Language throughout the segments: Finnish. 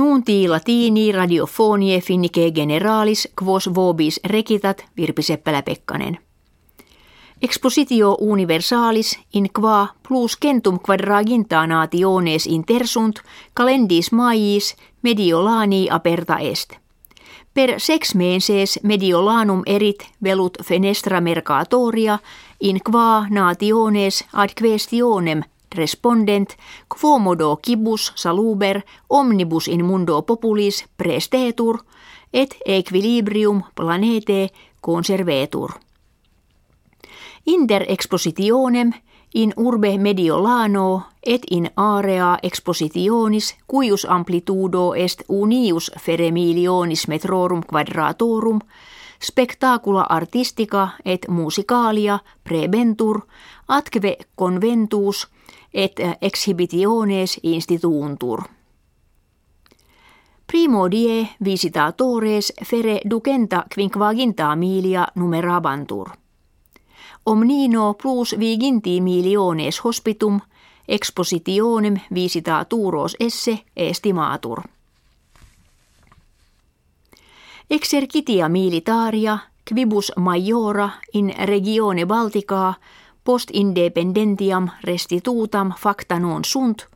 Nuunti latini radiofonie finnike generalis quos vobis rekitat Virpi Seppälä-Pekkanen. Expositio universalis in qua plus centum quadraginta nationes intersunt calendis maiis mediolani aperta est. Per sex menses mediolanum erit velut fenestra mercatoria in qua nationes ad questionem respondent quomodo kibus saluber omnibus in mundo populis prestetur et equilibrium planete conservetur. Inter expositionem in urbe mediolano et in area expositionis cuius amplitudo est unius feremilionis metrorum quadratorum spectacula artistica et musicalia prebentur atque conventus et exhibitiones instituuntur. Primo die visitatores fere ducenta quinquaginta milia numerabantur. Omnino plus viginti miliones hospitum expositionem visitaturos esse estimatur. Exercitia militaria quibus majora in regione Balticaa post independentiam restitutam facta non sunt,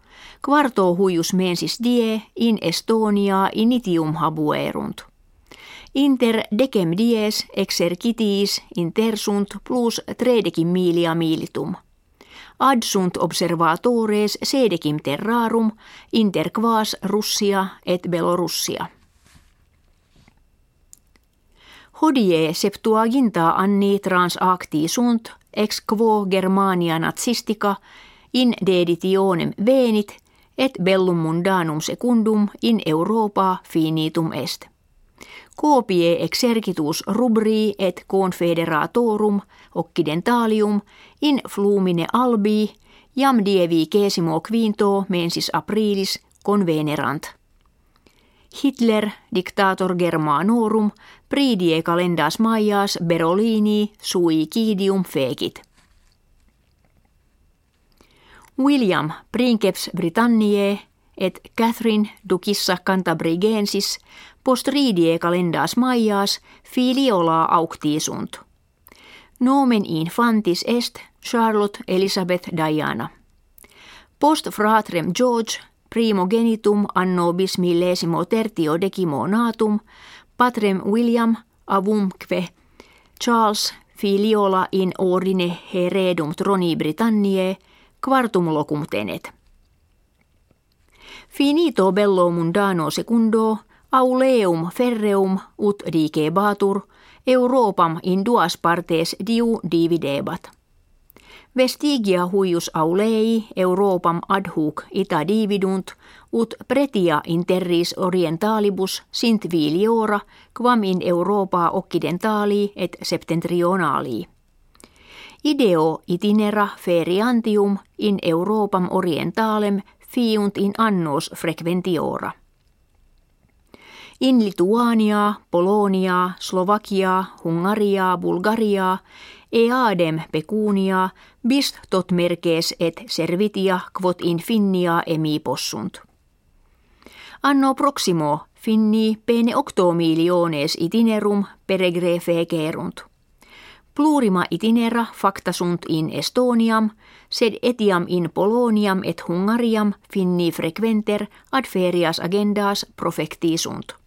quarto huius mensis die in Estonia initium habuerunt. Inter decem dies exercitiis intersunt plus tredecim milia militum. Ad sunt observatores sedecim terrarum inter quas Russia et Belorussia. Hodie septuaginta anni transacti sunt ex quo Germania nazistica in deditionem venit et bellum mundanum secundum in Europa finitum est. Copie exercitus rubri et confederatorum occidentalium in flumine albi jam dievi kesimo quinto mensis aprilis convenerant. Hitler, dictator Germanorum, pridie calendas maias Berolini sui kidium fekit. William, princeps Britanniae, et Catherine, ducissa Cantabrigensis, postridie calendas maias filiola auctisunt. Nomen infantis est Charlotte Elizabeth Diana. Post fratrem George primogenitum anno bis millesimo tertio decimo natum, patrem William avumque Charles filiola in ordine heredum troni Britanniae quartum locum tenet. Finito bello mundano secundo auleum ferreum ut dicebatur Europam in duas partes diu dividebat. Vestigia huius aulei Europam ad hoc ita dividunt, ut pretia in terris orientalibus sint viliora, quam in Europa occidentali et septentrionali. Ideo itinera feriantium in Europam orientalem fiunt in annos frequentiora. In Lituania, Polonia, Slovakia, Hungaria, Bulgaria, eadem pecunia, bist tot merkes et servitia quod in finnia emi possunt. Anno proximo finni pene octo miliones itinerum peregre fecerunt. Plurima itinera facta sunt in Estoniam, sed etiam in Poloniam et Hungariam finni frequenter ad ferias agendas profecti sunt.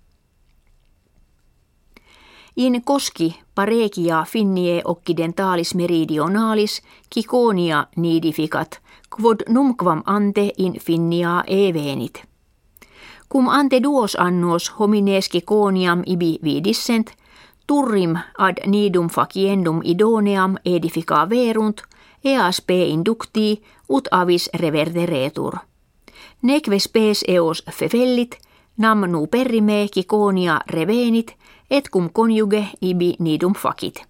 In koski parekia finnie occidentalis meridionalis kikonia nidificat, quod numquam ante in finnia evenit. Cum ante duos annos homines kikoniam ibi vidissent, turrim ad nidum faciendum idoneam edifica verunt, eas p inducti ut avis reverteretur. Neque spes eos fefellit, nam nu perrime kikonia revenit, et cum conjuge ibi nidum facit.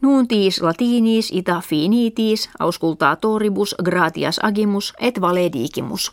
Nuntis latinis ita finitis auscultatoribus gratias agimus et valedigimus.